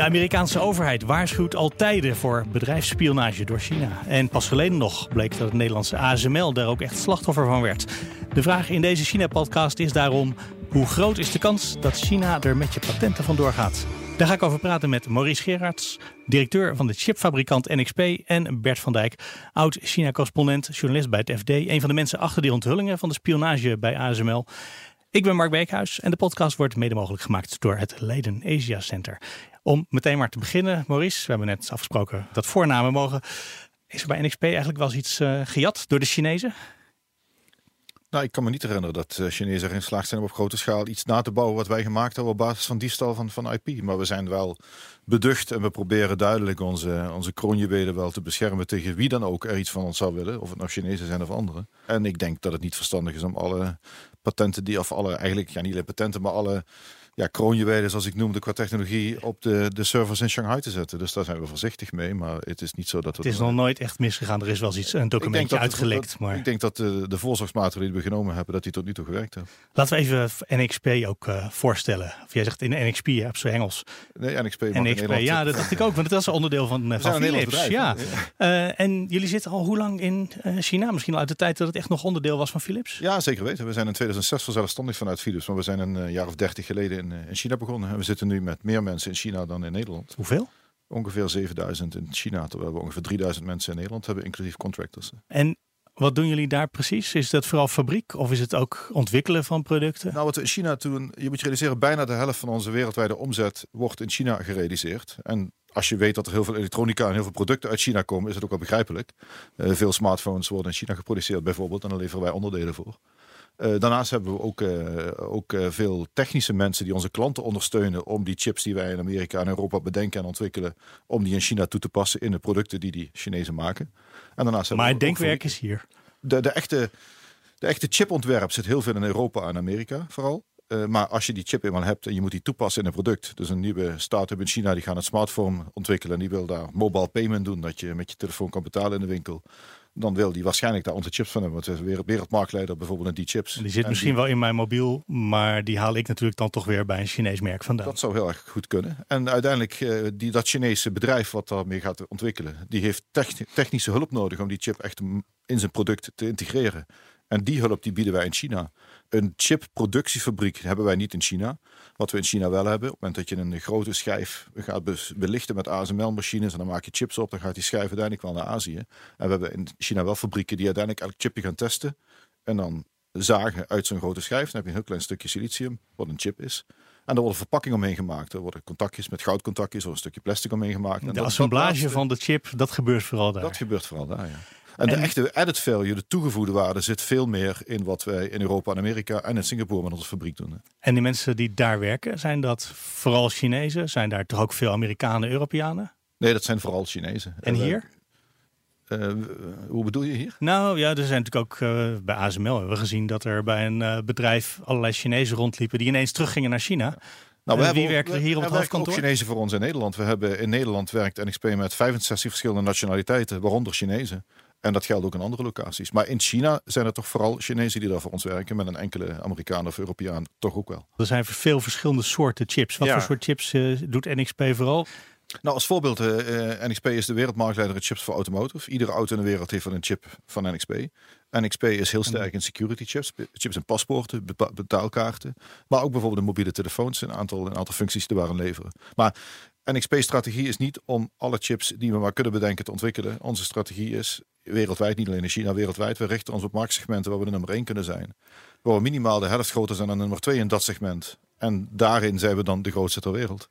De Amerikaanse overheid waarschuwt al tijden voor bedrijfsspionage door China. En pas geleden nog bleek dat het Nederlandse ASML daar ook echt slachtoffer van werd. De vraag in deze China-podcast is daarom: hoe groot is de kans dat China er met je patenten vandoor gaat? Daar ga ik over praten met Maurice Gerards, directeur van de chipfabrikant NXP, en Bert van Dijk, oud China-correspondent, journalist bij het FD, een van de mensen achter die onthullingen van de spionage bij ASML. Ik ben Mark Beekhuis en de podcast wordt mede mogelijk gemaakt door het Leiden Asia Center. Om meteen maar te beginnen, Maurice, we hebben net afgesproken dat voornamen mogen. Is er bij NXP eigenlijk wel eens iets uh, gejat door de Chinezen? Nou, ik kan me niet herinneren dat uh, Chinezen erin geslaagd zijn om op grote schaal iets na te bouwen wat wij gemaakt hebben op basis van diefstal van, van IP. Maar we zijn wel beducht en we proberen duidelijk onze, onze wel te beschermen tegen wie dan ook er iets van ons zou willen. Of het nou Chinezen zijn of anderen. En ik denk dat het niet verstandig is om alle patenten die, of alle, eigenlijk, ja niet alleen patenten, maar alle ja, kroonjuwelen, zoals ik noemde, qua technologie op de, de servers in Shanghai te zetten. Dus daar zijn we voorzichtig mee. Maar het is niet zo dat het. Het is nog nooit echt misgegaan. Er is wel eens iets, een documentje uitgelekt. maar... Ik denk dat de, de voorzorgsmaatregelen die we genomen hebben, dat die tot nu toe gewerkt hebben. Laten we even NXP ook uh, voorstellen. Of jij zegt in NXP, je hebt zo Engels. Nee, NXP. NXP ja, dat dacht ik ook. Want dat is een onderdeel van, uh, van Philips. Bedrijf, ja. ja. Uh, en jullie zitten al hoe lang in China? Misschien al uit de tijd dat het echt nog onderdeel was van Philips? Ja, zeker weten. We zijn in 2006 zelfstandig vanuit Philips. Maar we zijn een jaar of dertig geleden in, in China begonnen. En we zitten nu met meer mensen in China dan in Nederland. Hoeveel? Ongeveer 7000 in China, terwijl we ongeveer 3000 mensen in Nederland hebben, inclusief contractors. En wat doen jullie daar precies? Is dat vooral fabriek of is het ook ontwikkelen van producten? Nou, wat we in China doen, je moet je realiseren, bijna de helft van onze wereldwijde omzet wordt in China gerealiseerd. En als je weet dat er heel veel elektronica en heel veel producten uit China komen, is het ook wel begrijpelijk. Uh, veel smartphones worden in China geproduceerd bijvoorbeeld en daar leveren wij onderdelen voor. Uh, daarnaast hebben we ook, uh, ook uh, veel technische mensen die onze klanten ondersteunen om die chips die wij in Amerika en Europa bedenken en ontwikkelen, om die in China toe te passen in de producten die die Chinezen maken. En daarnaast maar het denkwerk is hier. De, de, echte, de echte chipontwerp zit heel veel in Europa en Amerika vooral. maar als je die chip eenmaal hebt en je moet die toepassen in een product. Dus een nieuwe start-up in China die gaan een smartphone ontwikkelen. En die wil daar mobile payment doen. Dat je met je telefoon kan betalen in de winkel dan wil die waarschijnlijk daar onze chips van hebben. Want we zijn wereldmarktleider bijvoorbeeld in die chips. Die zit misschien wel in mijn mobiel, maar die haal ik natuurlijk dan toch weer bij een Chinees merk vandaan. Dat zou heel erg goed kunnen. En uiteindelijk, uh, die, dat Chinese bedrijf wat daarmee gaat ontwikkelen, die heeft technische hulp nodig om die chip echt in zijn product te integreren. En die hulp die bieden wij in China. Een chipproductiefabriek hebben wij niet in China. Wat we in China wel hebben, op het moment dat je een grote schijf gaat belichten met ASML-machines en dan maak je chips op, dan gaat die schijf uiteindelijk wel naar Azië. En we hebben in China wel fabrieken die uiteindelijk elk chipje gaan testen en dan zagen uit zo'n grote schijf. Dan heb je een heel klein stukje silicium, wat een chip is. En er worden verpakkingen omheen gemaakt. Er worden contactjes met goudcontactjes of een stukje plastic omheen gemaakt. En de assemblage van de chip, dat gebeurt vooral daar. Dat gebeurt vooral daar, ja. En, de echte added value, de toegevoegde waarde, zit veel meer in wat wij in Europa en Amerika en in Singapore met onze fabriek doen. En die mensen die daar werken, zijn dat vooral Chinezen? Zijn daar toch ook veel Amerikanen, Europeanen? Nee, dat zijn vooral Chinezen. En hier? Uh, hoe bedoel je hier? Nou ja, er zijn natuurlijk ook uh, bij ASML hebben we gezien dat er bij een uh, bedrijf allerlei Chinezen rondliepen die ineens teruggingen naar China. Nou, we wie werken er hier op het hoofdkantoor? Ook Chinezen voor ons in Nederland. We hebben in Nederland werkt NXP met 65 verschillende nationaliteiten, waaronder Chinezen. En dat geldt ook in andere locaties. Maar in China zijn er toch vooral Chinezen die daar voor ons werken. Met een enkele Amerikaan of Europeaan toch ook wel. Er zijn veel verschillende soorten chips. Wat voor soort chips uh, doet NXP vooral? Nou, als voorbeeld, uh, eh, NXP is de wereldmarktleider in chips voor automotive. Iedere auto in de wereld heeft een chip van NXP. NXP is heel sterk in security chips, chips en paspoorten, betaalkaarten. Maar ook bijvoorbeeld de mobiele telefoons, een aantal, een aantal functies te waren leveren. Maar NXP-strategie is niet om alle chips die we maar kunnen bedenken te ontwikkelen. Onze strategie is wereldwijd, niet alleen in China, wereldwijd. We richten ons op marktsegmenten waar we de nummer 1 kunnen zijn. Waar we minimaal de helft groter zijn dan nummer 2 in dat segment. En daarin zijn we dan de grootste ter wereld.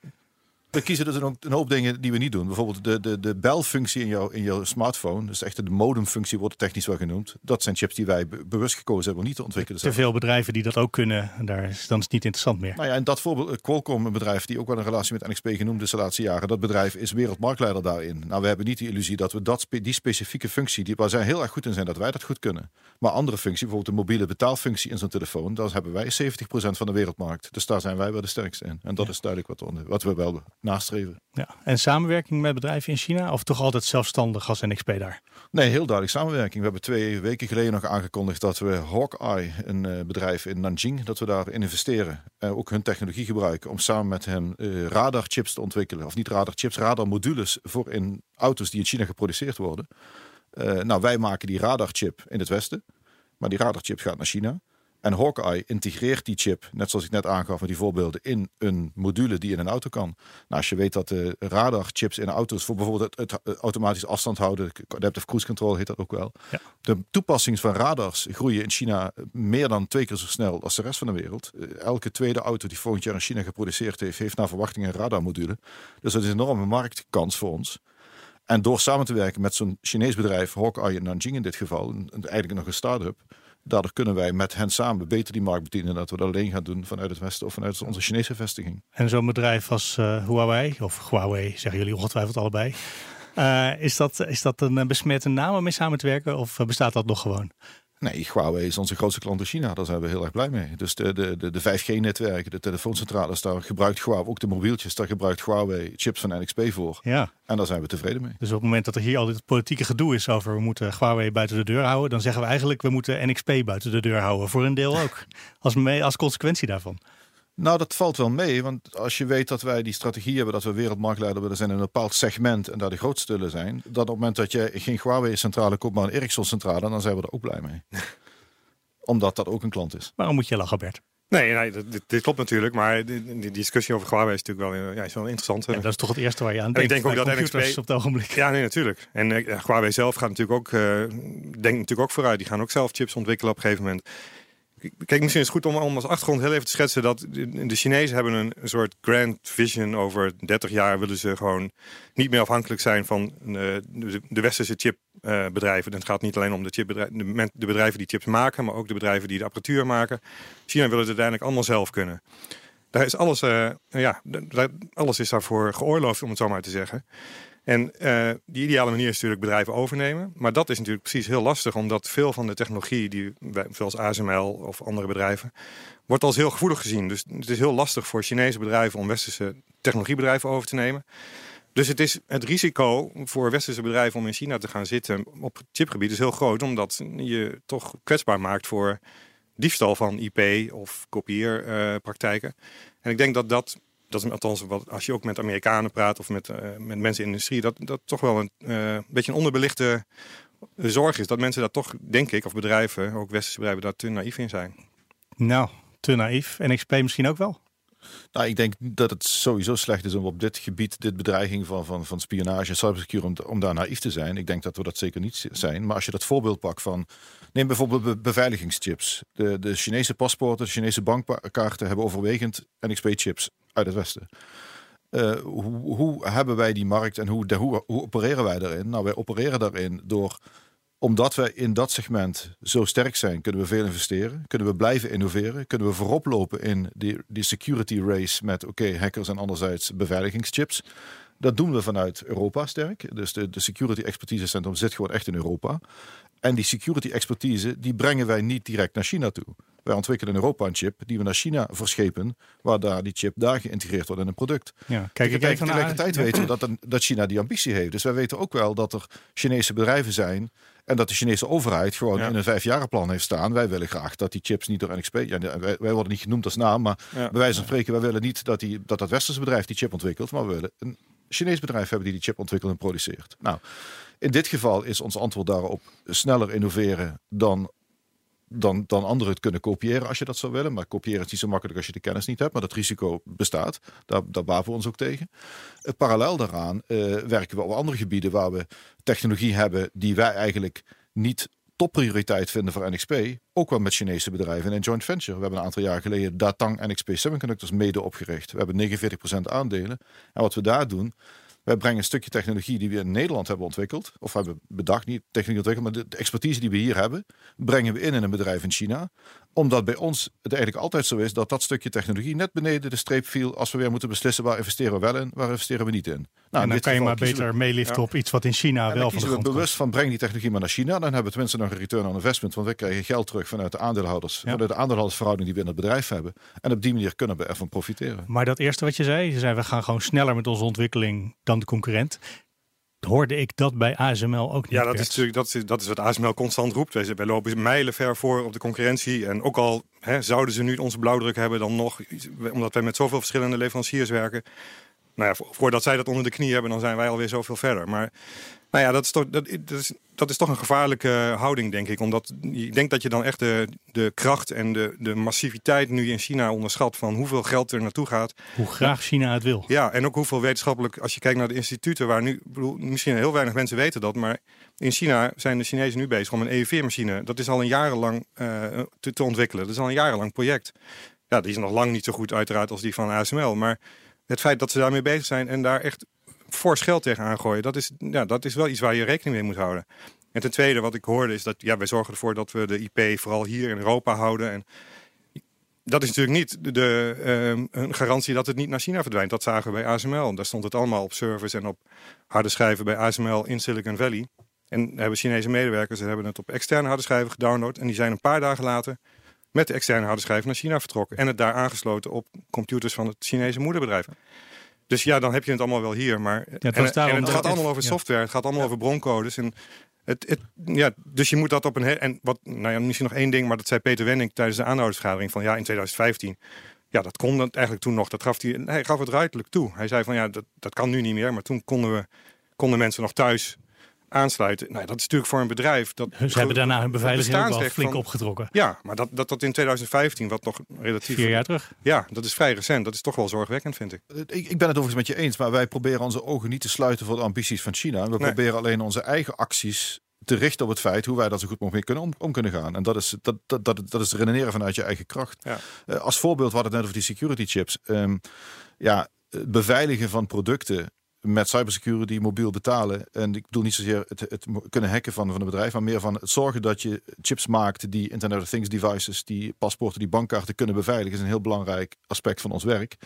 We kiezen dus een, een, hoop dingen die we niet doen. Bijvoorbeeld de, de, de belfunctie in, jouw in jouw smartphone. Dus echt de modemfunctie wordt technisch wel genoemd. Dat zijn chips die wij bewust gekozen hebben om niet te ontwikkelen. Te veel bedrijven die dat ook kunnen, daar is, dan is het niet interessant meer. Nou ja, en dat voorbeeld, Qualcomm, een bedrijf die ook wel een relatie met NXP genoemd is de laatste jaren. Dat bedrijf is wereldmarktleider daarin. Nou, we hebben niet de illusie dat we dat, die specifieke functie, die waar zij heel erg goed in zijn, dat wij dat goed kunnen. Maar andere functie, bijvoorbeeld de mobiele betaalfunctie in zo'n telefoon, daar hebben wij 70% van de wereldmarkt. Dus daar zijn wij wel de sterkste in. En dat is duidelijk wat, wat we wel nastreven. Ja. En samenwerking met bedrijven in China of toch altijd zelfstandig als NXP daar? Nee, heel duidelijk samenwerking. We hebben twee weken geleden nog aangekondigd dat we Hawkeye, een uh, bedrijf in Nanjing, dat we daarin investeren. En ook hun technologie gebruiken om samen met hen uh, radarchips te ontwikkelen. Of niet radarchips, radarmodules voor in auto's die in China geproduceerd worden. Nou, wij maken die radarchip in het Westen. Maar die radarchip gaat naar China. En Hawkeye integreert die chip, net zoals ik net aangaf met die voorbeelden, in een module die in een auto kan. Nou, als je weet dat de radarchips in auto's voor bijvoorbeeld het, automatisch afstand houden, adaptive cruise control heet dat ook wel. Ja. De toepassing van radars groeien in China meer dan twee keer zo snel als de rest van de wereld. Eh, elke tweede auto die volgend jaar in China geproduceerd heeft, heeft naar verwachting een radarmodule. Dus dat is een enorme marktkans voor ons. En door samen te werken met zo'n Chinees bedrijf, Hawkeye in Nanjing in dit geval, eigenlijk nog een start-up, Daardoor kunnen wij met hen samen beter die markt bedienen. Dat we dat alleen gaan doen vanuit het Westen of vanuit onze Chinese vestiging. En zo'n bedrijf als uh, Huawei, of Huawei zeggen jullie ongetwijfeld allebei. Uh, is, dat, is dat een besmette naam om mee samen te werken of bestaat dat nog gewoon? Nee, Huawei is onze grootste klant in China. Daar zijn we heel erg blij mee. Dus de, de, de, de 5G-netwerken, de telefooncentrales, daar gebruikt Huawei, ook de mobieltjes, daar gebruikt Huawei chips van NXP voor. Ja. En daar zijn we tevreden mee. Dus op het moment dat er hier al dit politieke gedoe is over we moeten Huawei buiten de deur houden, dan zeggen we eigenlijk we moeten NXP buiten de deur houden. Voor een deel ook. als, mee, als consequentie daarvan. Nou, dat valt wel mee. Want als je weet dat wij die strategie hebben dat we wereldmarktleider willen zijn in een bepaald segment en daar de grootste willen zijn, dat op het moment dat je geen Huawei-centrale koopt, maar een Ericsson-centrale, dan zijn we er ook blij mee. Omdat dat ook een klant is. Waarom moet je lachen, Bert? Nee, nee dit, dit, klopt natuurlijk, maar die, die, discussie over Huawei is natuurlijk wel, ja, is wel interessant. Ja, dat is toch het eerste waar je aan denkt. ik denk ook dat NXP op het ogenblik. Ja, nee, natuurlijk. En uh, Huawei zelf gaat natuurlijk ook, uh, denkt natuurlijk ook vooruit. Die gaan ook zelf chips ontwikkelen op een gegeven moment. Kijk, misschien is het goed om, als achtergrond heel even te schetsen dat de, Chinezen hebben een, soort grand vision over 30 jaar willen ze gewoon niet meer afhankelijk zijn van uh, de, de, westerse chipbedrijven. Uh, het gaat niet alleen om de, de, de, bedrijven die chips maken, maar ook de bedrijven die de apparatuur maken. China wil het uiteindelijk allemaal zelf kunnen. Daar is alles, uh, ja, alles is daarvoor geoorloofd, om het zo maar te zeggen. En uh, ideale manier is natuurlijk bedrijven overnemen. Maar dat is natuurlijk precies heel lastig, omdat veel van de technologie, die, zoals ASML of andere bedrijven, wordt als heel gevoelig gezien. Dus het is heel lastig voor Chinese bedrijven om westerse technologiebedrijven over te nemen. Dus het, is het risico voor westerse bedrijven om in China te gaan zitten op het chipgebied is heel groot, omdat je toch kwetsbaar maakt voor diefstal van IP of kopieerpraktijken. en ik denk dat dat dat is althans wat, als je ook met Amerikanen praat of met, uh, met mensen in de industrie, dat dat toch wel een uh, beetje een onderbelichte zorg is. Dat mensen daar toch, denk ik, of bedrijven, ook westerse bedrijven, daar te naïef in zijn. Nou, te naïef. En XP misschien ook wel? Nou, ik denk dat het sowieso slecht is om op dit gebied, dit bedreiging van, van, van spionage en cybersecurity, om, om daar naïef te zijn. Ik denk dat we dat zeker niet zijn. Maar als je dat voorbeeld pakt van, neem bijvoorbeeld beveiligingschips. De, de Chinese paspoorten, de Chinese bankkaarten hebben overwegend NXP-chips uit het Westen. Uh, hoe, hoe, hebben wij die markt en hoe, hoe, opereren wij daarin? Nou, wij opereren daarin door omdat we in dat segment zo sterk zijn, kunnen we veel investeren. Kunnen we blijven innoveren. Kunnen we voorop lopen in die, die security race met oké, hackers en anderzijds beveiligingschips. Dat doen we vanuit Europa sterk. Dus de, de Security Expertise Centrum zit gewoon echt in Europa. En die security expertise, die brengen wij niet direct naar China toe. Wij ontwikkelen in Europa een chip die we naar China verschepen, waar daar die chip daar geïntegreerd wordt in een product. Ja, kijk, kijk, tegelijkertijd weten we dat, dat China die ambitie heeft. Dus wij weten ook wel dat er Chinese bedrijven zijn en dat de Chinese overheid gewoon in een vijfjarenplan heeft staan. Wij willen graag dat die chips niet door NXP. Ja, wij, wij worden niet genoemd als naam, maar bij wijze van spreken, wij willen niet dat, die, dat dat westerse bedrijf die chip ontwikkelt, maar we willen een Chinees bedrijf hebben die die chip ontwikkelt en produceert. Nou, in dit geval is ons antwoord daarop sneller innoveren dan dan, dan anderen het kunnen kopiëren als je dat zou willen. Maar kopiëren is niet zo makkelijk als je de kennis niet hebt. Maar dat risico bestaat. Daar, daar baven we ons ook tegen. Uh, parallel daaraan uh, werken we op andere gebieden waar we technologie hebben die wij eigenlijk niet topprioriteit vinden voor NXP. Ook wel met Chinese bedrijven in joint venture. We hebben een aantal jaar geleden Datang NXP Semiconductors mede opgericht. We hebben 49% aandelen. En wat we daar doen, wij brengen een stukje technologie die we in Nederland hebben ontwikkeld, of hebben bedacht, niet techniek ontwikkeld, maar de, expertise die we hier hebben, brengen we in in een bedrijf in China. Omdat bij ons het eigenlijk altijd zo is dat dat stukje technologie net beneden de streep viel als we weer moeten beslissen waar investeren we wel in, waar investeren we niet in. Nou, en dan kan je maar beter meeliften op iets wat in China wel van de grond we bewust van breng die technologie maar naar China, dan hebben we tenminste nog een return on investment, want we krijgen geld terug vanuit de aandeelhouders, vanuit de aandeelhoudersverhouding die we in het bedrijf hebben. En op die manier kunnen we ervan profiteren. Maar dat eerste wat je zei, je zei we gaan gewoon sneller met onze ontwikkeling dan de concurrent hoorde ik dat bij ASML ook niet. Ja, dat is natuurlijk dat is, dat is wat ASML constant roept. Wij, wij lopen mijlen ver voor op de concurrentie. En ook al hè, zouden ze nu onze blauwdruk hebben, dan nog, omdat wij met zoveel verschillende leveranciers werken. Nou ja, voordat zij dat onder de knie hebben, dan zijn wij alweer zoveel verder. Maar nou ja, dat is toch, dat, is, dat is toch een gevaarlijke houding, denk ik. Omdat ik denk dat je dan echt de, de kracht en de, de massiviteit nu in China onderschat van hoeveel geld er naartoe gaat. Hoe graag China het wil. Ja, en ook hoeveel wetenschappelijk, als je kijkt naar de instituten, waar nu, bedoel, misschien heel weinig mensen weten dat, maar in China zijn de Chinezen nu bezig om een EUV-machine. Dat is al een jarenlang uh, te, te ontwikkelen. Dat is al een jarenlang project. Ja, die is nog lang niet zo goed uiteraard als die van ASML, maar het feit dat ze daarmee bezig zijn en daar echt fors geld tegen aangooien, dat is, ja, dat is wel iets waar je rekening mee moet houden. En ten tweede, wat ik hoorde, is dat ja, wij zorgen ervoor dat we de IP vooral hier in Europa houden. En dat is natuurlijk niet de, uh, een garantie dat het niet naar China verdwijnt. Dat zagen we bij ASML. Daar stond het allemaal op servers en op harde schijven bij ASML in Silicon Valley. En hebben Chinese medewerkers hebben het op externe harde schijven gedownload. En die zijn een paar dagen later met de externe harde schijf naar China vertrokken. En het daar aangesloten op computers van het Chinese moederbedrijf. Dus ja, dan heb je het allemaal wel hier. Maar ja, het, en, het gaat allemaal over software, het gaat allemaal over broncodes. En het, het, ja, dus je moet dat op een. En wat, nou ja, misschien nog één ding, maar dat zei Peter Wenning tijdens de aanhoudersvergadering van ja, in 2015. Ja, dat kon dat eigenlijk toen nog. Dat gaf hij, hij gaf het ruidelijk toe. Hij zei van ja, dat, dat kan nu niet meer. Maar toen konden we konden mensen nog thuis aansluiten. Nou, dat is natuurlijk voor een bedrijf. Dat Ze hebben daarna hun beveiliging ook wel flink opgetrokken. Ja, maar dat, dat dat in 2015, wat nog relatief... Vier jaar terug. Ja, dat is vrij recent. Dat is toch wel zorgwekkend, vind ik. Ik, ik ben het overigens met je eens, maar wij proberen onze ogen niet te sluiten voor de ambities van China. We proberen alleen onze eigen acties te richten op het feit hoe wij dat zo goed mogelijk kunnen om, om, kunnen gaan. En dat is, dat, dat, dat, dat is redeneren vanuit je eigen kracht. Ja. Uh, als voorbeeld, we hadden het net over die security chips. Um, ja, beveiligen van producten met cybersecurity mobiel betalen. En ik bedoel niet zozeer het, het kunnen hacken van, van een bedrijf, maar meer van het zorgen dat je chips maakt die Internet of Things devices, die paspoorten, die bankkaarten kunnen beveiligen, is een heel belangrijk aspect van ons werk.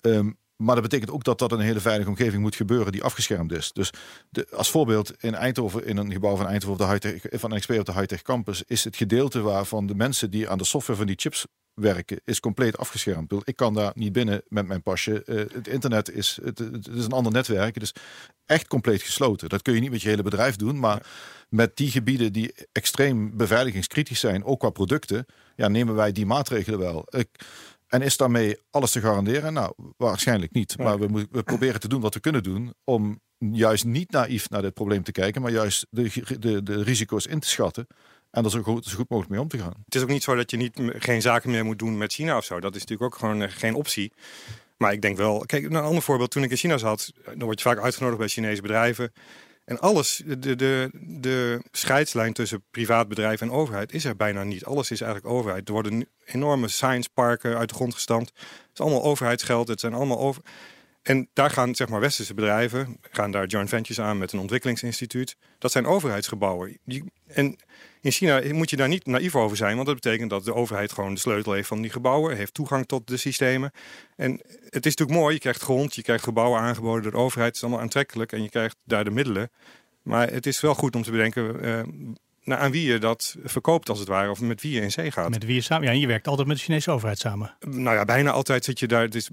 Um, maar dat betekent ook dat dat een hele veilige omgeving moet gebeuren die afgeschermd is. Dus de, als voorbeeld in Eindhoven, in een gebouw van Eindhoven de high van NXP op de high-tech campus, is het gedeelte waarvan de mensen die aan de software van die chips werken, is compleet afgeschermd. Ik kan daar niet binnen met mijn pasje. Uh, het internet is, het, het, is een ander netwerk. Dus echt compleet gesloten. Dat kun je niet met je hele bedrijf doen. Maar met die gebieden die extreem beveiligingskritisch zijn, ook qua producten, ja, nemen wij die maatregelen wel. Ik, en is daarmee alles te garanderen? Nou, waarschijnlijk niet. Maar we, we proberen te doen wat we kunnen doen om juist niet naïef naar dit probleem te kijken, maar juist de, de, de risico's in te schatten. En er zo goed, zo goed mogelijk mee om te gaan. Het is ook niet zo dat je niet, geen zaken meer moet doen met China of zo. Dat is natuurlijk ook gewoon eh, geen optie. Maar ik denk wel, kijk, een ander voorbeeld. Toen ik in China zat, dan word je vaak uitgenodigd bij Chinese bedrijven. En alles, de, de, de scheidslijn tussen privaat bedrijf en overheid is er bijna niet. Alles is eigenlijk overheid. Er worden enorme science parken uit de grond gestampt. Het is allemaal overheidsgeld. Het zijn allemaal over. En daar gaan zeg maar westerse bedrijven gaan daar joint ventures aan met een ontwikkelingsinstituut. Dat zijn overheidsgebouwen. En in China moet je daar niet naïef over zijn, want dat betekent dat de overheid gewoon de sleutel heeft van die gebouwen, heeft toegang tot de systemen. En het is natuurlijk mooi, je krijgt grond, je krijgt gebouwen aangeboden door de overheid, het is allemaal aantrekkelijk en je krijgt daar de middelen. Maar het is wel goed om te bedenken uh, nou, aan wie je dat verkoopt als het ware, of met wie je in zee gaat. Met wie je samen, ja, en je werkt altijd met de Chinese overheid samen. Nou ja, bijna altijd zit je daar, dus,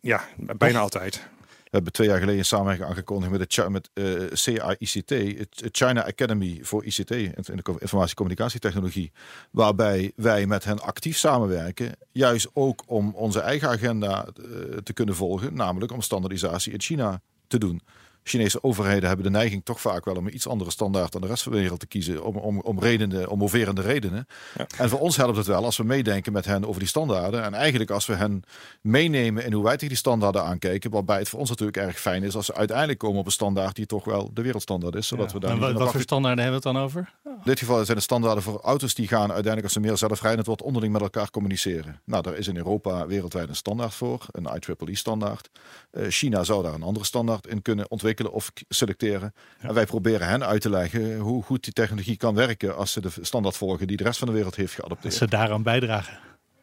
ja, bijna altijd. Hebben twee jaar geleden samenwerking aangekondigd met, de, met uh, eh, het China Academy voor ICT, informatie- communicatietechnologie, waarbij wij met hen actief samenwerken, juist ook om onze eigen agenda uh, te kunnen volgen, namelijk om standaardisatie in China te doen. Chinese overheden hebben de neiging toch vaak wel om een iets andere standaard dan de rest van de wereld te kiezen. Om, om, om redenen, om moverende redenen. Ja. En voor ons helpt het wel als we meedenken met hen over die standaarden. En eigenlijk als we hen meenemen in hoe wij tegen die standaarden aankijken. Waarbij het voor ons natuurlijk erg fijn is als ze uiteindelijk komen op een standaard die toch wel de wereldstandaard is. Zodat we daar en wat, wat voor standaarden hebben we het dan over? In dit geval zijn de standaarden voor auto's die gaan uiteindelijk als ze meer zelfrijdend wordt onderling met elkaar communiceren. Nou, daar is in Europa wereldwijd een standaard voor, een IEEE standaard. Uh, China zou daar een andere standaard in kunnen ontwikkelen of selecteren. En wij proberen hen uit te leggen hoe goed die technologie kan werken als ze de standaard volgen die de rest van de wereld heeft geadopteerd. Als ze daaraan bijdragen.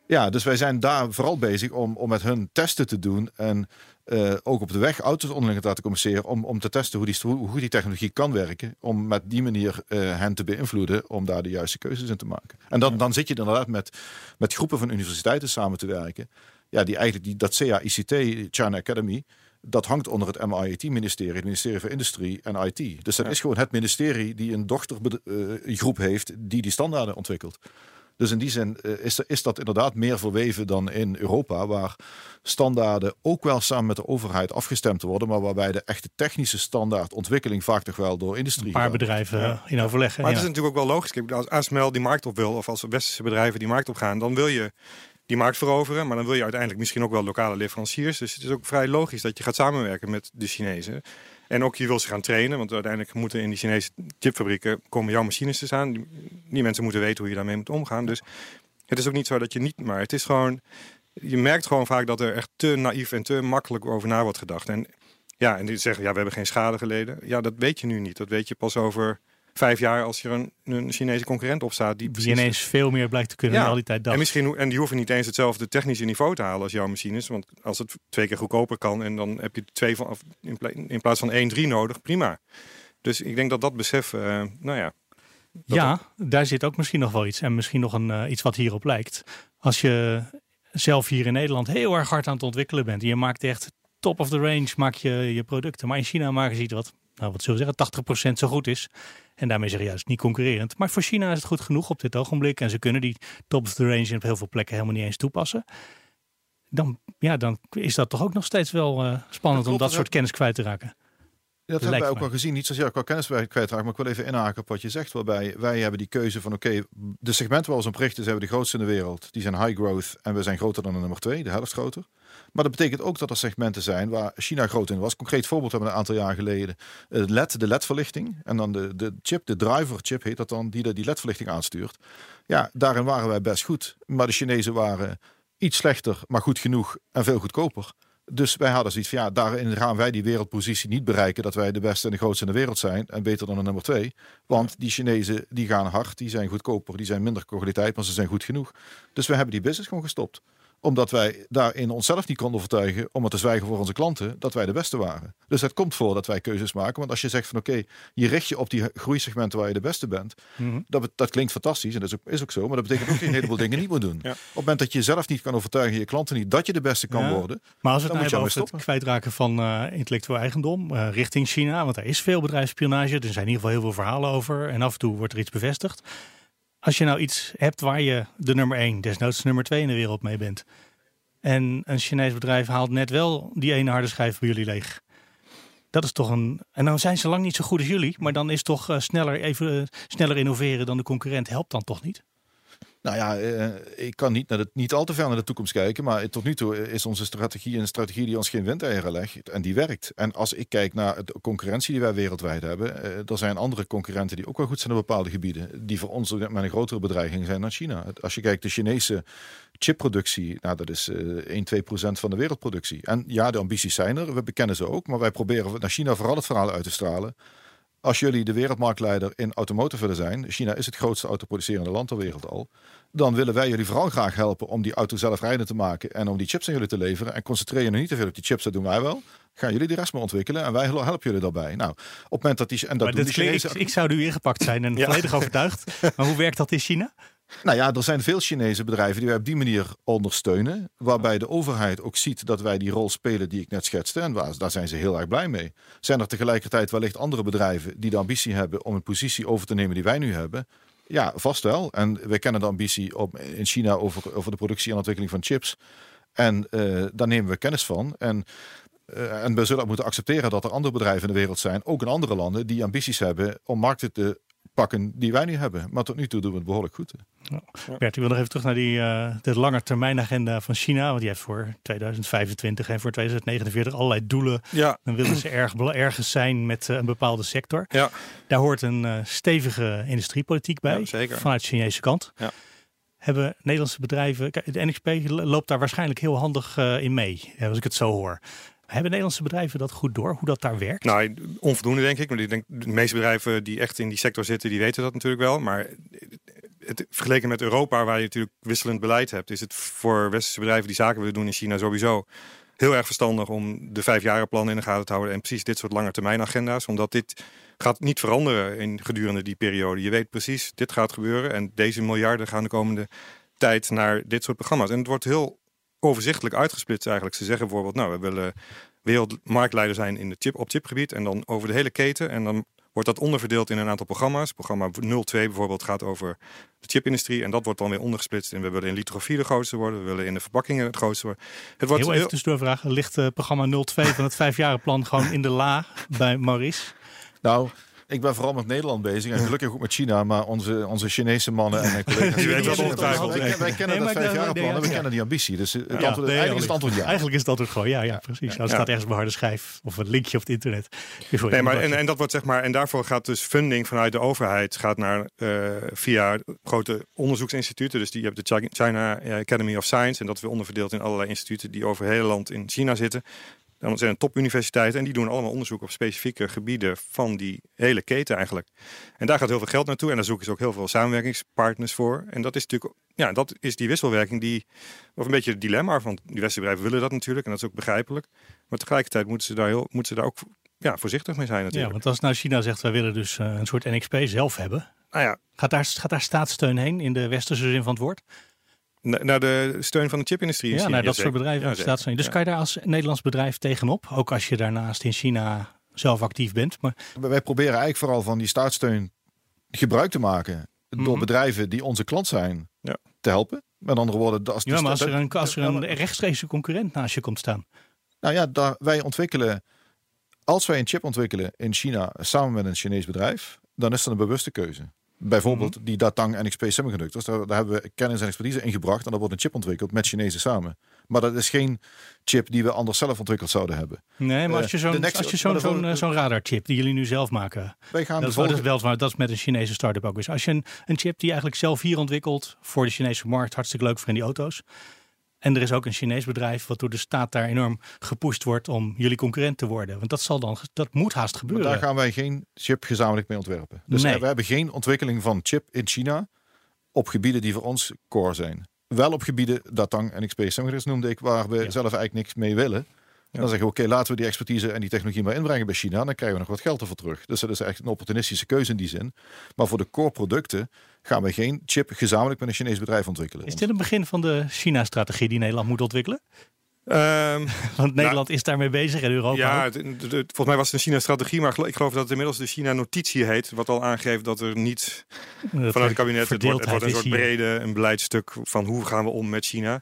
Ja, dus wij zijn daar vooral bezig om, om met hun testen te doen en uh, ook op de weg auto's onderling te laten communiceren om, om te testen hoe, die, hoe goed die technologie kan werken. Om met die manier uh, hen te beïnvloeden om daar de juiste keuzes in te maken. En dan, dan zit je inderdaad met, met groepen van universiteiten samen te werken. Ja, die eigenlijk die, dat CA-ICT, China Academy, dat hangt onder het MIT-ministerie, het ministerie van Industrie en IT. Dus dat is gewoon het ministerie die een dochtergroep heeft die die standaarden ontwikkelt. Dus in die zin uh, is, is dat inderdaad meer verweven dan in Europa, waar standaarden ook wel samen met de overheid afgestemd worden, maar waarbij de echte technische standaardontwikkeling vaak toch wel door industrie. Een paar bedrijven ja. in overleg. Maar het is natuurlijk ook wel logisch. Als ASML die markt op wil, of als westerse bedrijven die markt op gaan, dan wil je die markt veroveren. Maar dan wil je uiteindelijk misschien ook wel lokale leveranciers. Dus het is ook vrij logisch dat je gaat samenwerken met de Chinezen. En ook je wil ze gaan trainen, want uiteindelijk moeten in die Chinese chipfabrieken komen jouw machines te staan. Die, mensen moeten weten hoe je daarmee moet omgaan. Dus het is ook niet zo dat je niet, maar het is gewoon, je merkt gewoon vaak dat er echt te naïef en te makkelijk over na wordt gedacht. En ja, en die zeggen, ja, we hebben geen schade geleden. Ja, dat weet je nu niet. Dat weet je pas over vijf jaar als er een, een Chinese concurrent op staat. Die, die ineens veel meer blijkt te kunnen ja. dan al die tijd En, misschien, en die hoeven niet eens hetzelfde technische niveau te halen als jouw machines. Want als het twee keer goedkoper kan en dan heb je twee van, in plaats van één, drie nodig, prima. Dus ik denk dat dat besef, uh, nou ja. Ja, daar zit ook misschien nog wel iets. En misschien nog een, uh, iets wat hierop lijkt. Als je zelf hier in Nederland heel erg hard aan het ontwikkelen bent. En je maakt echt top of the range maak je, je producten. Maar in China maken ze iets wat, nou wat zullen we zeggen, 80% zo goed is. En daarmee zeg je juist niet concurrerend. Maar voor China is het goed genoeg op dit ogenblik. En ze kunnen die top of the range op heel veel plekken helemaal niet eens toepassen. Dan, ja, dan is dat toch ook nog steeds wel uh, spannend om dat soort kennis kwijt te raken. Dat hebben wij ook wel gezien. Niet zozeer qua kennis kwijtraken, maar ik wil even inhaken op wat je zegt. Waarbij wij hebben die keuze van oké, de segmenten waar we ons op richten zijn we de grootste in de wereld. Die zijn high growth en we zijn groter dan de nummer twee, de helft groter. Maar dat betekent ook dat er segmenten zijn waar China groot in was. Concreet voorbeeld hebben we een aantal jaar geleden. LED, de LED-verlichting. En dan de, de chip, de driver chip heet dat dan, die de, die LED-verlichting aanstuurt. Ja, daarin waren wij best goed. Maar de Chinezen waren iets slechter, maar goed genoeg en veel goedkoper. Dus wij hadden zoiets van ja, daarin gaan wij die wereldpositie niet bereiken dat wij de beste en de grootste in de wereld zijn en beter dan de nummer twee. Want die Chinezen die gaan hard, die zijn goedkoper, die zijn minder kwaliteit, maar ze zijn goed genoeg. Dus we hebben die business gewoon gestopt omdat wij daarin onszelf niet konden overtuigen om het te zwijgen voor onze klanten dat wij de beste waren. Dus het komt voor dat wij keuzes maken. Want als je zegt van oké, je richt je op die groeisegmenten waar je de beste bent. Mhm. dat, dat klinkt fantastisch en dat is ook, is ook zo. Maar dat betekent ook dat je een heleboel dingen niet moet doen. Op het moment dat je jezelf niet kan overtuigen, je klanten niet, dat je de beste kan worden. Maar als het nou over het kwijtraken van uh, intellectueel eigendom uh, richting China. Want er is veel bedrijfsspionage. Er zijn in ieder geval heel veel verhalen over. En af en toe wordt er iets bevestigd. Als je nou iets hebt waar je de nummer 1, desnoods nummer 2 in de wereld mee bent. En een Chinees bedrijf haalt net wel die ene harde schijf bij jullie leeg. Dat is toch een. En dan zijn ze lang niet zo goed als jullie, maar dan is toch uh, sneller, even, uh, sneller innoveren dan de concurrent helpt dan toch niet? Nou ja, eh, ik kan niet, naar de, niet al te ver naar de toekomst kijken. Maar tot nu toe is onze strategie een strategie die ons geen windeieren legt. En die werkt. En als ik kijk naar de concurrentie die wij wereldwijd hebben. Uh, er zijn andere concurrenten die ook wel goed zijn op bepaalde gebieden. Die voor ons met een grotere bedreiging zijn dan China. Als je kijkt, de Chinese chipproductie, nou, dat is uh, 1, 2 procent van de wereldproductie. En ja, de ambities zijn er. We bekennen ze ook. Maar wij proberen naar China vooral het verhaal uit te stralen als jullie de wereldmarktleider in automotive willen zijn, China is het grootste autoproducerende land ter wereld al, dan willen wij jullie vooral graag helpen om die auto zelfrijdend te maken en om die chips aan jullie te leveren. En concentreer je nu niet te veel op die chips, dat doen wij wel. Gaan jullie de rest maar ontwikkelen en wij helpen jullie daarbij. Nou, op het moment dat die en dat doen die Chinezen... ik, ik, zou nu ingepakt zijn en volledig overtuigd. Maar hoe werkt dat in China? Nou ja, er zijn veel Chinese bedrijven die wij op die manier ondersteunen. Waarbij de overheid ook ziet dat wij die rol spelen die ik net schetste. En daar zijn ze heel erg blij mee. Zijn er tegelijkertijd wellicht andere bedrijven die de ambitie hebben om een positie over te nemen die wij nu hebben? Ja, vast wel. En we kennen de ambitie op, in China over, over de productie en ontwikkeling van chips. En uh, daar nemen we kennis van. En, uh, en we zullen moeten accepteren dat er andere bedrijven in de wereld zijn, ook in andere landen, die ambities hebben om markten te pakken die wij nu hebben. Maar tot nu toe doen we het behoorlijk goed. Ja. Bert, ik wil nog even terug naar die uh, de lange termijn agenda van China. Want die heeft voor 2025 en voor 2049 allerlei doelen. Ja. Dan willen ze erg, ergens zijn met uh, een bepaalde sector. Ja. Daar hoort een uh, stevige industriepolitiek bij. Ja, zeker. Vanuit de Chinese kant. Ja. Hebben Nederlandse bedrijven... De NXP loopt daar waarschijnlijk heel handig in mee. Als ik het zo hoor. Hebben Nederlandse bedrijven dat goed door, hoe dat daar werkt? Nou, onvoldoende denk ik. Maar ik denk, de meeste bedrijven die echt in die sector zitten, die weten dat natuurlijk wel. Maar het, vergeleken met Europa, waar je natuurlijk wisselend beleid hebt, is het voor westerse bedrijven die zaken willen doen in China sowieso heel erg verstandig om de vijfjarenplannen in de gaten te houden en precies dit soort lange termijn agenda's. Omdat dit gaat niet veranderen in gedurende die periode. Je weet precies, dit gaat gebeuren en deze miljarden gaan de komende tijd naar dit soort programma's. En het wordt heel overzichtelijk uitgesplitst eigenlijk. Ze zeggen bijvoorbeeld, nou, we willen wereldmarktleider zijn in de chip, op chipgebied en dan over de hele keten. En dan wordt dat onderverdeeld in een aantal programma's. Programma 02 bijvoorbeeld gaat over de chipindustrie. En dat wordt dan weer ondergesplitst. En we willen in lithografie de grootste worden. We willen in de verpakkingen het grootste worden. Het wordt heel even tussendoor vragen. Ligt uh, programma 02 van het vijfjarenplan gewoon in de la bij Maurice? Nou, ik ben vooral met Nederland bezig en gelukkig ook met China, maar onze, onze Chinese mannen en mijn collega's. Die weten dat ongetwijfeld. Wij, wij kennen nee, dat vijfjarenplan en we kennen die ambitie. Dus het ja, antwoord, nee, eigenlijk is het antwoord ja. Eigenlijk is het antwoord gewoon ja, ja precies. Ja, staat ergens op een harde schijf of een linkje op het internet. Nee, maar, en, en dat wordt zeg maar, en daarvoor gaat dus funding vanuit de overheid gaat naar uh, via grote onderzoeksinstituten. Dus die hebben de China Academy of Science en dat weer onderverdeeld in allerlei instituten die over het hele land in China zitten. Dan zijn het topuniversiteiten en die doen allemaal onderzoek op specifieke gebieden van die hele keten eigenlijk. En daar gaat heel veel geld naartoe en daar zoeken ze ook heel veel samenwerkingspartners voor. En dat is natuurlijk, ja, dat is die wisselwerking die, of een beetje het dilemma, want die bedrijven willen dat natuurlijk en dat is ook begrijpelijk. Maar tegelijkertijd moeten ze daar, heel, moeten ze daar ook ja, voorzichtig mee zijn natuurlijk. Ja, want als nou China zegt, wij willen dus een soort NXP zelf hebben. Nou ja. gaat, daar, gaat daar staatssteun heen in de westerse zin van het woord? Naar de steun van de chipindustrie. Ja, naar dat soort bedrijven. Ja, staat dus kan je daar als Nederlands bedrijf tegenop? Ook als je daarnaast in China zelf actief bent. Maar... Wij proberen eigenlijk vooral van die staatssteun gebruik te maken. Door mhm. bedrijven die onze klant zijn ja. te helpen. Met andere woorden, als, ja, maar als er een, als er een rechtstreekse concurrent naast je komt staan. Nou ja, daar, wij ontwikkelen. Als wij een chip ontwikkelen in China samen met een Chinees bedrijf, dan is dat een bewuste keuze. Bijvoorbeeld mm die Datang NXP Semiconductors. Daar, daar hebben we kennis en expertise in gebracht. En daar wordt een chip ontwikkeld met Chinezen samen. Maar dat is geen chip die we anders zelf ontwikkeld zouden hebben. Nee, maar als je zo'n uh, zo'n zo'n uh, zo radarchip die jullie nu zelf maken. Wij gaan dat, volgende... dat, is wel, dat is met een Chinese start-up ook eens. Als je een, een chip die eigenlijk zelf hier ontwikkelt voor de Chinese markt. Hartstikke leuk voor in die auto's. En er is ook een Chinees bedrijf wat door de staat daar enorm gepusht wordt om jullie concurrent te worden. Want dat zal dan, dat moet haast gebeuren. Maar daar gaan wij geen chip gezamenlijk mee ontwerpen. Dus nee. we hebben geen ontwikkeling van chip in China op gebieden die voor ons core zijn. Wel op gebieden dat dan NXP Semiconductors noemde ik, waar we zelf eigenlijk niks mee willen. Dan zeggen we, oké, laten we die expertise en die technologie maar inbrengen bij China. Dan krijgen we nog wat geld ervoor terug. Dus dat is echt een opportunistische keuze in die zin. Maar voor de core producten gaan we geen chip gezamenlijk met een Chinees bedrijf ontwikkelen. Is dit een begin van de China-strategie die Nederland moet ontwikkelen? Um, Want Nederland nou, is daarmee bezig en Europa Ja, ook. volgens mij was het een China-strategie, maar ik geloof dat het inmiddels de China-notitie heet. Wat al aangeeft dat er niet vanuit het kabinet... Het wordt, het wordt een soort brede een beleidstuk van hoe gaan we om met China.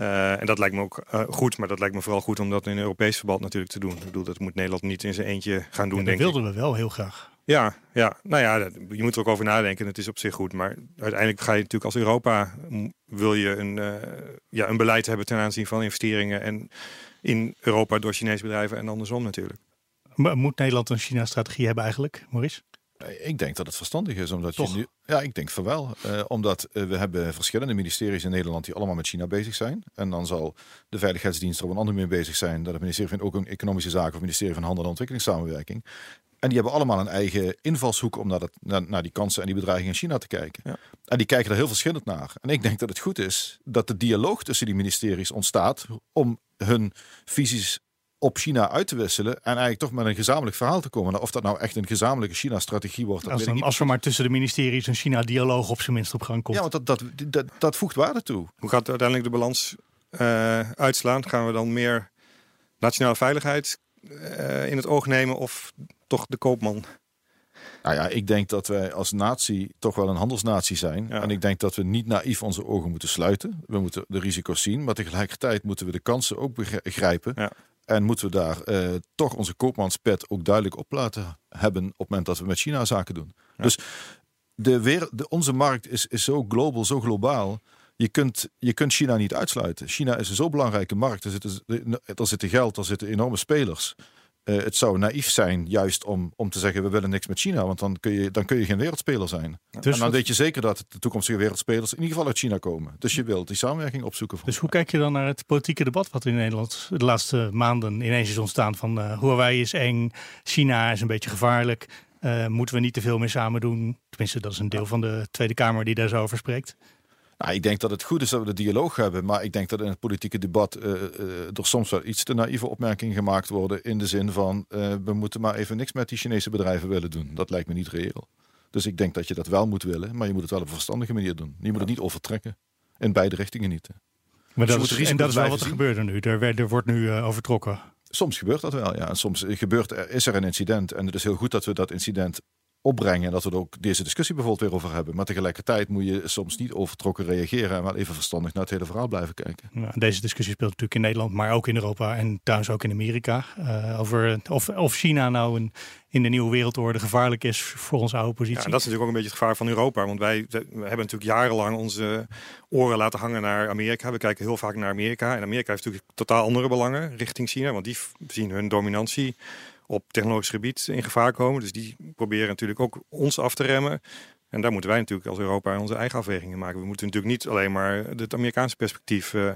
Uh, en dat lijkt me ook uh, goed, maar dat lijkt me vooral goed om dat in Europees verband natuurlijk te doen. Ik bedoel, dat moet Nederland niet in zijn eentje gaan doen, ja, dat denk wilden we wel heel graag. Ja, ja, nou ja, je moet er ook over nadenken. Het is op zich goed, maar uiteindelijk ga je natuurlijk als Europa wil je een, uh, ja, een beleid hebben ten aanzien van investeringen en in Europa door Chinese bedrijven en andersom natuurlijk. Moet Nederland een China-strategie hebben eigenlijk, Maurice? Ik denk dat het verstandig is, omdat je nu. Ja, ik denk van wel. Uh, omdat uh, we hebben verschillende ministeries in Nederland die allemaal met China bezig zijn. En dan zal de Veiligheidsdienst er op een andere manier bezig zijn. Dat het ministerie van ook een Economische Zaken of het ministerie van Handel en Ontwikkelingssamenwerking. En die hebben allemaal een eigen invalshoek om naar, dat, naar, naar die kansen en die bedreigingen in China te kijken. Ja. En die kijken er heel verschillend naar. En ik denk dat het goed is dat de dialoog tussen die ministeries ontstaat om hun visies op China uit te wisselen en eigenlijk toch met een gezamenlijk verhaal te komen. Of dat nou echt een gezamenlijke China-strategie wordt. Als, dan, als er maar tussen de ministeries een China-dialoog op zijn minst op gang komt. Ja, want dat, dat, dat, dat voegt waarde toe. Hoe gaat uiteindelijk de balans uh, uitslaan? Gaan we dan meer nationale veiligheid uh, in het oog nemen of toch de koopman? Nou ja, ik denk dat wij als natie toch wel een handelsnatie zijn. Ja. En ik denk dat we niet naïef onze ogen moeten sluiten. We moeten de risico's zien, maar tegelijkertijd moeten we de kansen ook begrijpen. Ja. En moeten we daar uh, toch onze koopmanspet ook duidelijk op laten hebben op het moment dat we met China zaken doen. Ja. Dus de wereld, de, onze markt is, is zo global, zo globaal. Je kunt, je kunt China niet uitsluiten. China is een zo belangrijke markt. Er zitten, er zitten geld, er zitten enorme spelers. Uh, het zou naïef zijn juist om, om te zeggen we willen niks met China, want dan kun je, dan kun je geen wereldspeler zijn. Dus en dan weet je zeker dat de toekomstige wereldspelers in ieder geval uit China komen. Dus je wilt die samenwerking opzoeken. Dus hoe kijk je dan naar het politieke debat wat in Nederland de laatste maanden ineens is ontstaan van uh, Huawei is eng, China is een beetje gevaarlijk, uh, moeten we niet te veel meer samen doen? Tenminste, dat is een deel van de Tweede Kamer die daar zo over spreekt. Nou, ik denk dat het goed is dat we de dialoog hebben, maar ik denk dat in het politieke debat uh, uh, er soms wel iets te naïeve opmerkingen gemaakt worden in de zin van uh, we moeten maar even niks met die Chinese bedrijven willen doen. Dat lijkt me niet reëel. Dus ik denk dat je dat wel moet willen, maar je moet het wel op een verstandige manier doen. Je moet het niet overtrekken. In beide richtingen niet. Maar dat is, en dat is wel wat er gebeurt nu. Er, er wordt nu overtrokken. Soms gebeurt dat wel, ja. En soms gebeurt er, is er een incident. En het is heel goed dat we dat incident opbrengen. En dat we er ook deze discussie bijvoorbeeld weer over hebben. Maar tegelijkertijd moet je soms niet overtrokken reageren. En wel even verstandig naar het hele verhaal blijven kijken. Ja, deze discussie speelt natuurlijk in Nederland, maar ook in Europa en thuis ook in Amerika. Uh, over of, of China nou een, in de nieuwe wereldorde gevaarlijk is voor onze oude positie. Ja, dat is natuurlijk ook een beetje het gevaar van Europa. Want wij we hebben natuurlijk jarenlang onze oren laten hangen naar Amerika. We kijken heel vaak naar Amerika. En Amerika heeft natuurlijk totaal andere belangen richting China. Want die zien hun dominantie op technologisch gebied in gevaar komen. Dus die proberen natuurlijk ook ons af te remmen. En daar moeten wij natuurlijk als Europa onze eigen afwegingen maken. We moeten natuurlijk niet alleen maar het Amerikaanse perspectief uh,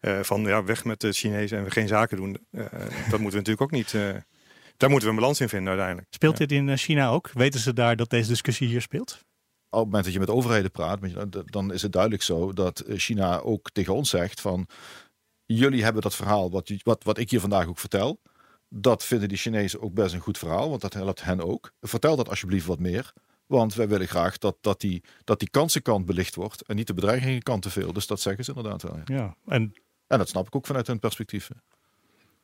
uh, van ja, weg met de Chinezen en we geen zaken doen. Uh, dat moeten we natuurlijk ook niet. daar moeten we een balans in vinden uiteindelijk. Speelt dit in China ook? Weten ze daar dat deze discussie hier speelt? Op het moment dat je met overheden praat, dan is het duidelijk zo dat China ook tegen ons zegt van jullie hebben dat verhaal wat, wat, wat ik hier vandaag ook vertel dat vinden die Chinezen ook best een goed verhaal, want dat helpt hen ook. Vertel dat alsjeblieft wat meer. Want wij willen graag dat, dat, die, dat die kansenkant belicht wordt en niet de bedreigingenkant te veel. Dus dat zeggen ze inderdaad wel. Ja. en... en dat snap ik ook vanuit hun perspectief.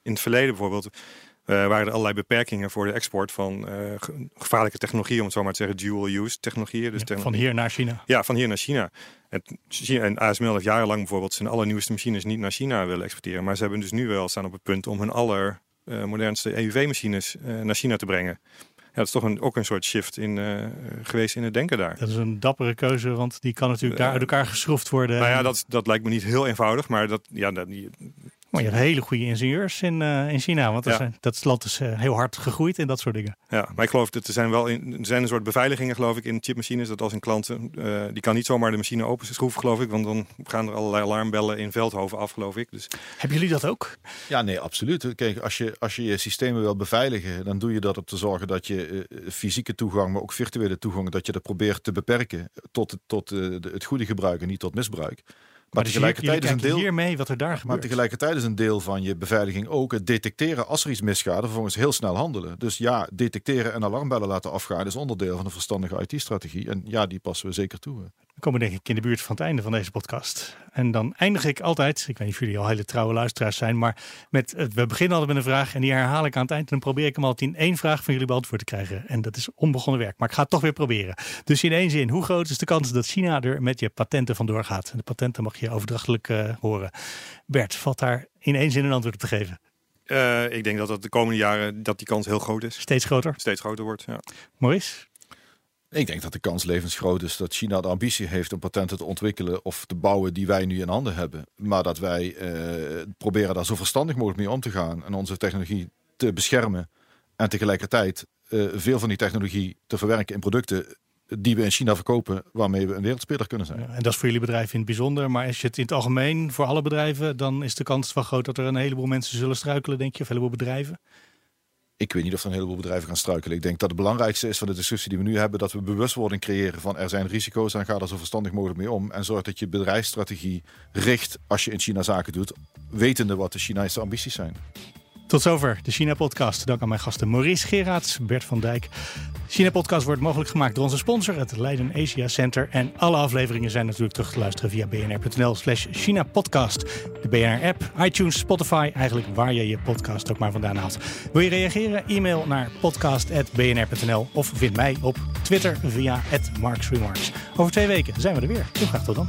In het verleden bijvoorbeeld uh, waren er allerlei beperkingen voor de export van uh, gevaarlijke technologieën, om het zo maar te zeggen, dual-use technologieën. Dus ja, van hier naar China. Ja, van hier naar China. En, en ASML heeft jarenlang bijvoorbeeld zijn allernieuwste machines niet naar China willen exporteren. Maar ze hebben dus nu wel staan op het punt om hun aller modernste EUV-machines uh, naar China te brengen. Ja, dat is toch een, ook een soort shift in, uh, geweest in het denken daar. Dat is een dappere keuze, want die kan natuurlijk daar uit elkaar geschroefd worden. Nou ja, dat, dat lijkt me niet heel eenvoudig, maar dat, ja, dat, maar je hebt hele goede ingenieurs in, uh, in China. Want dat, dat land is uh, heel hard gegroeid in dat soort dingen. Ja, maar ik geloof dat er zijn wel in, er zijn een soort beveiligingen, geloof ik, in chipmachines. Dat als een klant, uh, die kan niet zomaar de machine open schroeven, geloof ik. Want dan gaan er allerlei alarmbellen in Veldhoven af, geloof ik. Dus... Hebben jullie dat ook? Ja, nee, absoluut. Kijk, als je, als je je systemen wil beveiligen, dan doe je dat om te zorgen dat je fysieke toegang, maar ook virtuele toegang, dat je dat probeert te beperken tot, tot het goede gebruik en niet tot misbruik. Maar dus tegelijkertijd is een deel hiermee wat er daar gebeurt. Maar tegelijkertijd is een deel van je beveiliging ook het detecteren als er iets misgaat, vervolgens heel snel handelen. Dus ja, detecteren en alarmbellen laten afgaan is onderdeel van een verstandige IT-strategie. En ja, die passen we zeker toe. We komen denk ik in de buurt van het einde van deze podcast. En dan eindig ik altijd, ik weet niet of jullie al hele trouwe luisteraars zijn, maar met, we beginnen altijd met een vraag en die herhaal ik aan het eind. En dan probeer ik hem altijd in één vraag van jullie beantwoord te krijgen. En dat is onbegonnen werk, maar ik ga het toch weer proberen. Dus in één zin, hoe groot is de kans dat China er met je patenten vandoor gaat? En de patenten mag je overdrachtelijk uh, horen. Bert, valt daar in één zin een antwoord op te geven? Uh, ik denk dat dat de komende jaren dat die kans heel groot is. Steeds groter? Steeds groter wordt, ja. Maurice? Ik denk dat de kans levensgroot is dat China de ambitie heeft om patenten te ontwikkelen of te bouwen die wij nu in handen hebben. Maar dat wij uh, proberen daar zo verstandig mogelijk mee om te gaan en onze technologie te beschermen. En tegelijkertijd uh, veel van die technologie te verwerken in producten die we in China verkopen, waarmee we een wereldspeler kunnen zijn. Ja, en dat is voor jullie bedrijf in het bijzonder. Maar als je het in het algemeen voor alle bedrijven, dan is de kans wel groot dat er een heleboel mensen zullen struikelen, denk je, of een heleboel bedrijven? Ik weet niet of er een heleboel bedrijven gaan struikelen. Ik denk dat het belangrijkste is van de discussie die we nu hebben, dat we bewustwording creëren van er zijn risico's en ga er zo verstandig mogelijk mee om. En zorg dat je bedrijfsstrategie richt als je in China zaken doet, wetende wat de Chinese ambities zijn. Tot zover de China-podcast. Dank aan mijn gasten Maurice Geraerts, Bert van Dijk. De China-podcast wordt mogelijk gemaakt door onze sponsor, het Leiden Asia Center. En alle afleveringen zijn natuurlijk terug te luisteren via bnr.nl slash China-podcast. De BNR-app, iTunes, Spotify, eigenlijk waar je je podcast ook maar vandaan haalt. Wil je reageren? E-mail naar podcast.bnr.nl of vind mij op Twitter via @marksremarks. Over twee weken zijn we er weer. Heel graag tot dan.